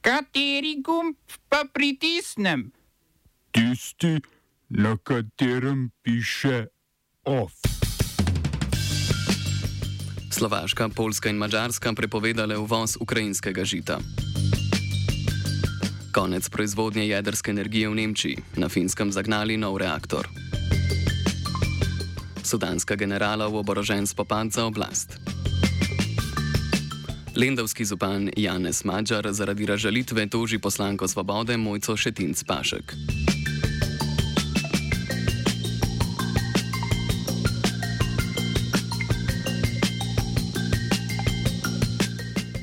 Kateri gumb pa pritisnem? Tisti, na katerem piše OF. Slovaška, Poljska in Mačarska prepovedale uvoz ukrajinskega žita. Konec proizvodnje jedrske energije v Nemčiji, na finskem zagnali nov reaktor. Sudanska generala v oborožen spopad za oblast. Lendavski župan Janez Mačar zaradi razžalitve toži poslanko svobode Mojco Šetinc Pašek.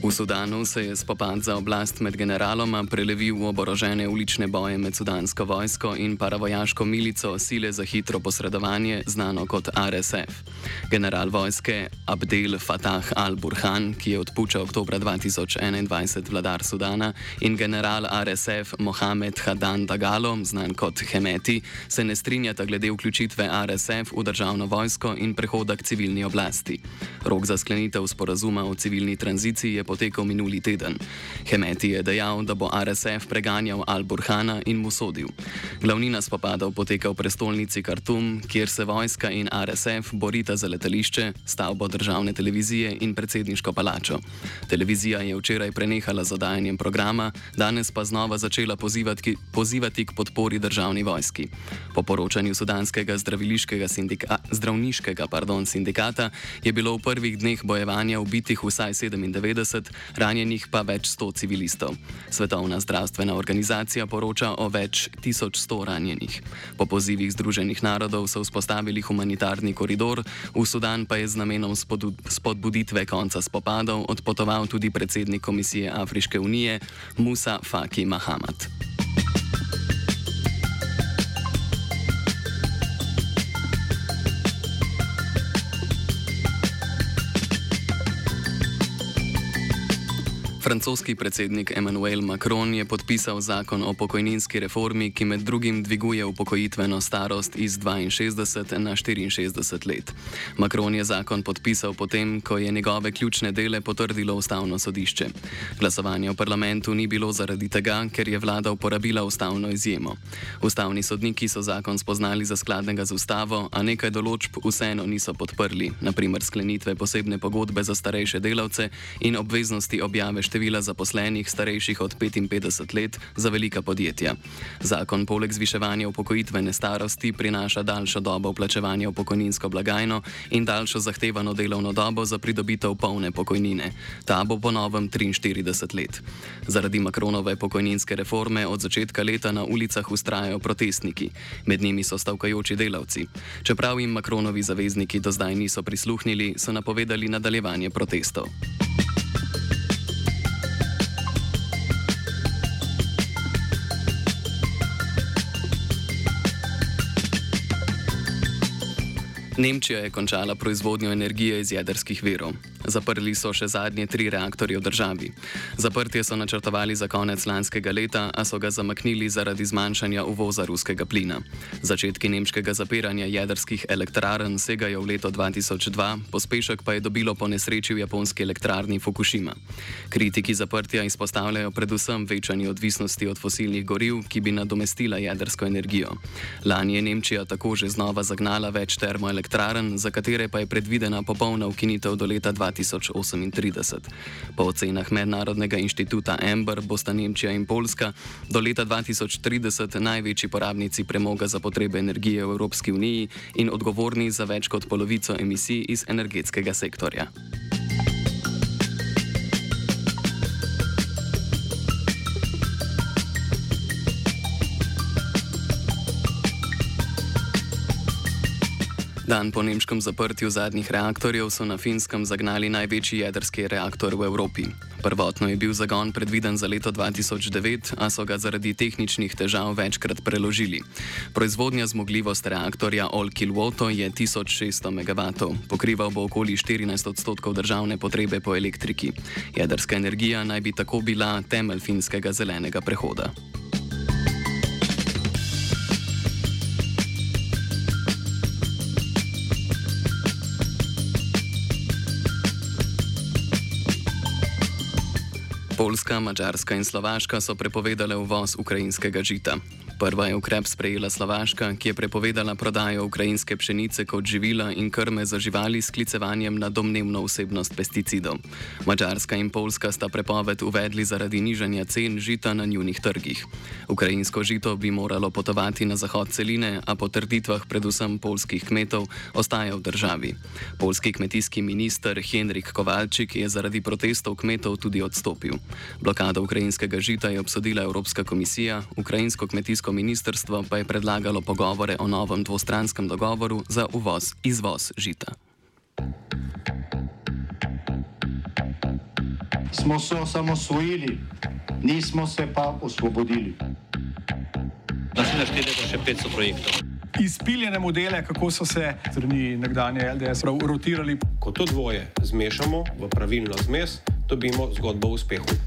V Sudanu se je spopad za oblast med generaloma prelevil v oborožene ulične boje med sudansko vojsko in paravojaško milico sile za hitro posredovanje, znano kot RSF. General vojske Abdel Fattah al-Burhan, ki je odpuščal oktober 2021 vladar Sudana, in general RSF Mohamed Hadan Dagalo, znan kot Hemeti, se ne strinjata glede vključitve RSF v državno vojsko in prehoda k civilni oblasti. Rok za sklenitev sporazuma o civilni tranziciji je potekal minuli teden. Hemeti je dejal, da bo RSF preganjal Al-Burhana in mu sodil. Glavnina spopadov poteka v prestolnici Khartoum, kjer se vojska in RSF borita za letališče, stavbo državne televizije in predsedniško palačo. Televizija je včeraj prenehala z oddajanjem programa, danes pa znova začela pozivati, pozivati k podpori državni vojski. Po poročanju sudanskega sindika, zdravniškega pardon, sindikata je bilo v prvih dneh bojevanja ubitih vsaj 97, ranjenih pa več 100 civilistov. Svetovna zdravstvena organizacija poroča o več 1100 ranjenih. Po pozivih Združenih narodov so vzpostavili humanitarni koridor, v Sudan pa je z namenom spodbuditve konca spopadov odpotoval tudi predsednik Komisije Afriške unije Musa Faki Mahamat. Francoski predsednik Emmanuel Macron je podpisal zakon o pokojninski reformi, ki med drugim dviguje upokojitveno starost iz 62 na 64 let. Macron je zakon podpisal potem, ko je njegove ključne dele potrdilo ustavno sodišče. Glasovanje v parlamentu ni bilo zaradi tega, ker je vlada uporabila ustavno izjemo. Ustavni sodniki so zakon spoznali za skladnega z ustavo, a nekaj določb vseeno niso podprli, naprimer sklenitve posebne pogodbe za starejše delavce in obveznosti objave števila števila zaposlenih starejših od 55 let za velika podjetja. Zakon poleg zviševanja upokojitvene starosti prinaša daljšo dobo vplačevanja v pokojninsko blagajno in daljšo zahtevano delovno dobo za pridobitev polne pokojnine. Ta bo po novem 43 let. Zaradi Makronove pokojninske reforme od začetka leta na ulicah ustrajajo protestniki, med njimi so stavkajoči delavci. Čeprav jim Makronovi zavezniki do zdaj niso prisluhnili, so napovedali nadaljevanje protestov. Nemčija je končala proizvodnjo energije iz jedrskih verov. Zaprli so še zadnje tri reaktorje v državi. Zaprtje so načrtovali za konec lanskega leta, a so ga zamaknili zaradi zmanjšanja uvoza ruskega plina. Začetki nemškega zapiranja jedrskih elektrarn segajo v leto 2002, pospešek pa je dobilo po nesreči v japonski elektrarni Fukushima. Kritiki zaprtja izpostavljajo predvsem večanje odvisnosti od fosilnih goriv, ki bi nadomestila jedrsko energijo. Lani je Nemčija tako že znova zagnala več termoelektrarn elektrarn, za katere pa je predvidena popolna ukinitev do leta 2038. Po ocenah Mednarodnega inštituta Ember bosta Nemčija in Poljska do leta 2030 največji porabnici premoga za potrebe energije v Evropski uniji in odgovorni za več kot polovico emisij iz energetskega sektorja. Dan po nemškem zaprtju zadnjih reaktorjev so na finskem zagnali največji jedrski reaktor v Evropi. Prvotno je bil zagon predviden za leto 2009, a so ga zaradi tehničnih težav večkrat preložili. Proizvodnja zmogljivost reaktorja Olkiluoto je 1600 MW, pokrival bo okoli 14 odstotkov državne potrebe po elektriki. Jedrska energija naj bi tako bila temelj finskega zelenega prehoda. Poljska, Mačarska in Slovaška so prepovedale uvoz ukrajinskega žita. Prva je ukrep sprejela Slovaška, ki je prepovedala prodajo ukrajinske pšenice kot živila in krme za živali s klicevanjem na domnevno vsebnost pesticidov. Mačarska in Poljska sta prepoved uvedli zaradi nižanja cen žita na njunih trgih. Ukrajinsko žito bi moralo potovati na zahod celine, a po trditvah predvsem polskih kmetov ostaja v državi. Polski kmetijski minister Henrik Kovalčik je zaradi protestov kmetov tudi odstopil. Blokado ukrajinskega žita je obsodila Evropska komisija, ukrajinsko kmetijsko kmetijsko ministrstvo pa je predlagalo pogovore o novem dvostranskem dogovoru za uvoz izvoz žita. Smo se osamosvojili, nismo se pa osvobodili. Naslednje število je še 500 projektov. Izpiljene modele, kako so se strani nekdanje LDS rotirali. Ko to dvoje zmešamo v pravilno zmes, dobimo zgodbo o uspehu.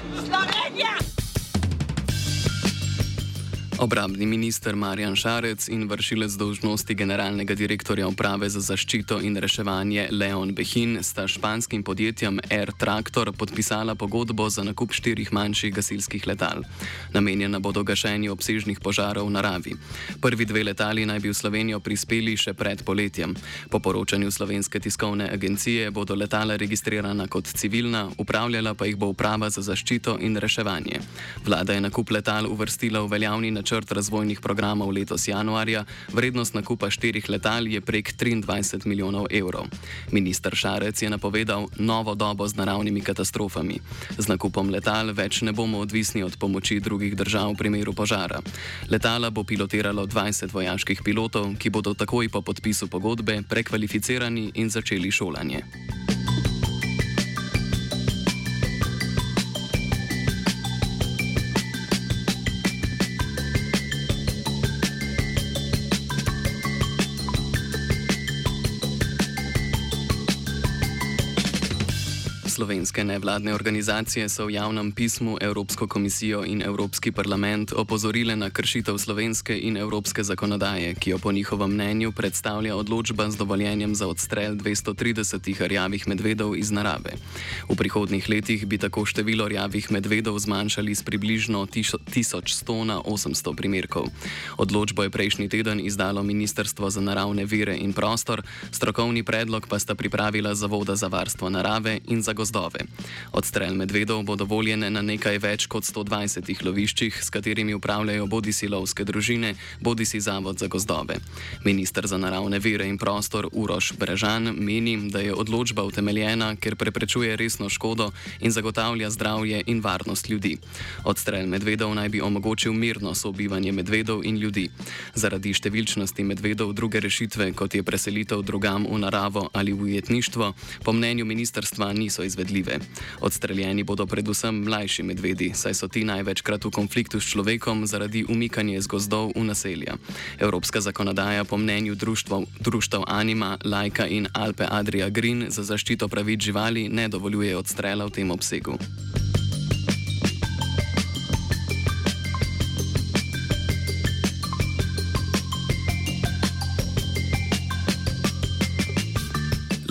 Obrambni minister Marjan Šarec in vršilec dolžnosti generalnega direktorja uprave za zaščito in reševanje Leon Behin sta španskim podjetjem Air Tractor podpisala pogodbo za nakup štirih manjših gasilskih letal. Namenjena bodo gašenju obsežnih požarov v naravi. Prvi dve letali naj bi v Slovenijo prispeli še pred poletjem. Po poročanju slovenske tiskovne agencije bodo letala registrirana kot civilna, upravljala pa jih bo uprava za zaščito in reševanje. Vlada je nakup letal uvrstila v veljavni načrt načrt razvojnih programov letos januarja, vrednost nakupa štirih letal je prek 23 milijonov evrov. Ministr Šarec je napovedal novo dobo z naravnimi katastrofami. Z nakupom letal več ne bomo odvisni od pomoči drugih držav v primeru požara. Letala bo pilotiralo 20 vojaških pilotov, ki bodo takoj po podpisu pogodbe prekvalificirani in začeli šolanje. Slovenske nevladne organizacije so v javnem pismu Evropsko komisijo in Evropski parlament opozorile na kršitev slovenske in evropske zakonodaje, ki jo po njihovem mnenju predstavlja odločba z dovoljenjem za odstrel 230 rjavih medvedov iz narave. V prihodnih letih bi tako število rjavih medvedov zmanjšali z približno 1100 na 800 primerkov. Odločbo je prejšnji teden izdalo Ministrstvo za naravne vire in prostor, strokovni predlog pa sta pripravila Zavoda za varstvo narave in za gozdove gozdove. Odstrel medvedov bo dovoljen na nekaj več kot 120 loviščih, s katerimi upravljajo bodi si lovske družine, bodi si Zavod za gozdove. Ministr za naravne vire in prostor Uroš Brežan meni, da je odločba utemeljena, ker preprečuje resno škodo in zagotavlja zdravje in varnost ljudi. Odstrel medvedov naj bi omogočil mirno sobivanje medvedov in ljudi. Zaradi številčnosti medvedov druge rešitve, kot je preselitev drugam v naravo ali v ujetništvo, po mnenju ministrstva niso izvedli izvedljive. Odstreljeni bodo predvsem mlajši medvedi, saj so ti največkrat v konfliktu s človekom zaradi umikanja iz gozdov v naselja. Evropska zakonodaja po mnenju društv Anima, Laika in Alpe Adria Green za zaščito pravic živali ne dovoljuje odstrela v tem obsegu.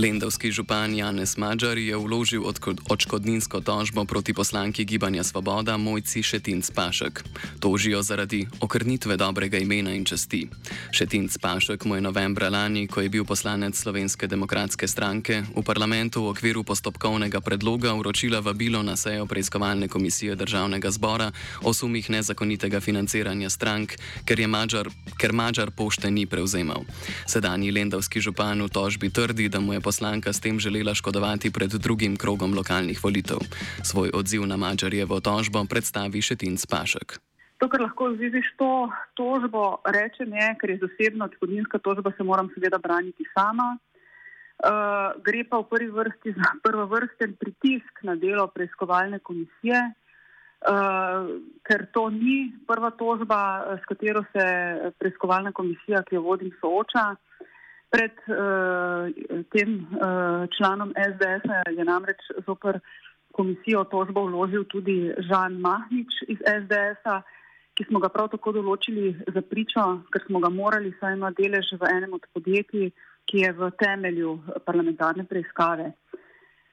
Lendovski župan Janez Mađar je vložil odškodninsko tožbo proti poslanki Gibanja Svoboda Mojci Šetinc Pašek. Tožijo zaradi okrnitve dobrega imena in časti. Šetinc Pašek mu je novembra lani, ko je bil poslanec Slovenske demokratske stranke, v parlamentu v okviru postopkovnega predloga vročila vabilo na sejo preiskovalne komisije državnega zbora o sumih nezakonitega financiranja strank, ker, Mađar, ker Mađar pošte ni prevzemal. Sedanji lendovski župan v tožbi trdi, da mu je poslanka s tem želela škodovati pred drugim krogom lokalnih volitev. Svoj odziv na Mačarjevo tožbo predstavi Šetinc Pašek. To, kar lahko zviziš to tožbo, rečem je, ker je zasebna odškodninska tožba, se moram seveda braniti sama. Uh, gre pa v prvi vrsti za prvovrsten pritisk na delo preiskovalne komisije, uh, ker to ni prva tožba, s katero se preiskovalna komisija, ki jo vodim, sooča. Pred uh, tem uh, članom SDS je namreč zoper komisijo tožbo vložil tudi Žan Mahnič iz SDS-a, ki smo ga prav tako določili za pričo, ker smo ga morali, saj ima delež v enem od podjetij, ki je v temelju parlamentarne preiskave.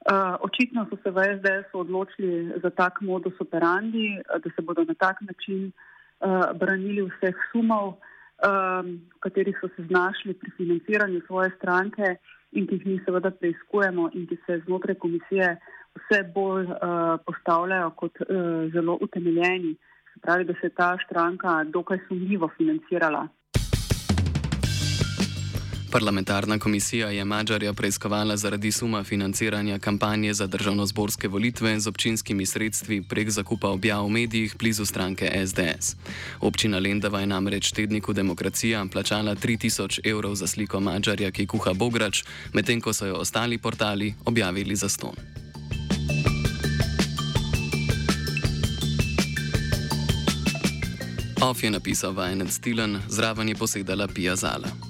Uh, očitno so se v SDS odločili za tak modus operandi, da se bodo na tak način uh, branili vseh sumov, um, v katerih so se znašli pri financiranju svoje stranke in ki jih mi seveda preizkujemo in ki se znotraj komisije vse bolj uh, postavljajo kot uh, zelo utemeljeni. Se pravi, da se je ta stranka dokaj sumljivo financirala. Parlamentarna komisija je Mačarja preiskovala zaradi suma financiranja kampanje za državno-zborske volitve z občinskimi sredstvi prek zakupa objav v medijih blizu stranke SDS. Občina Lendava je namreč tedniku Demokracija plačala 3000 evrov za sliko Mačarja, ki kuha Bograč, medtem ko so jo ostali portali objavili za ston. Off je napisal vajenec Tilan, zraven je posedala Pia Zala.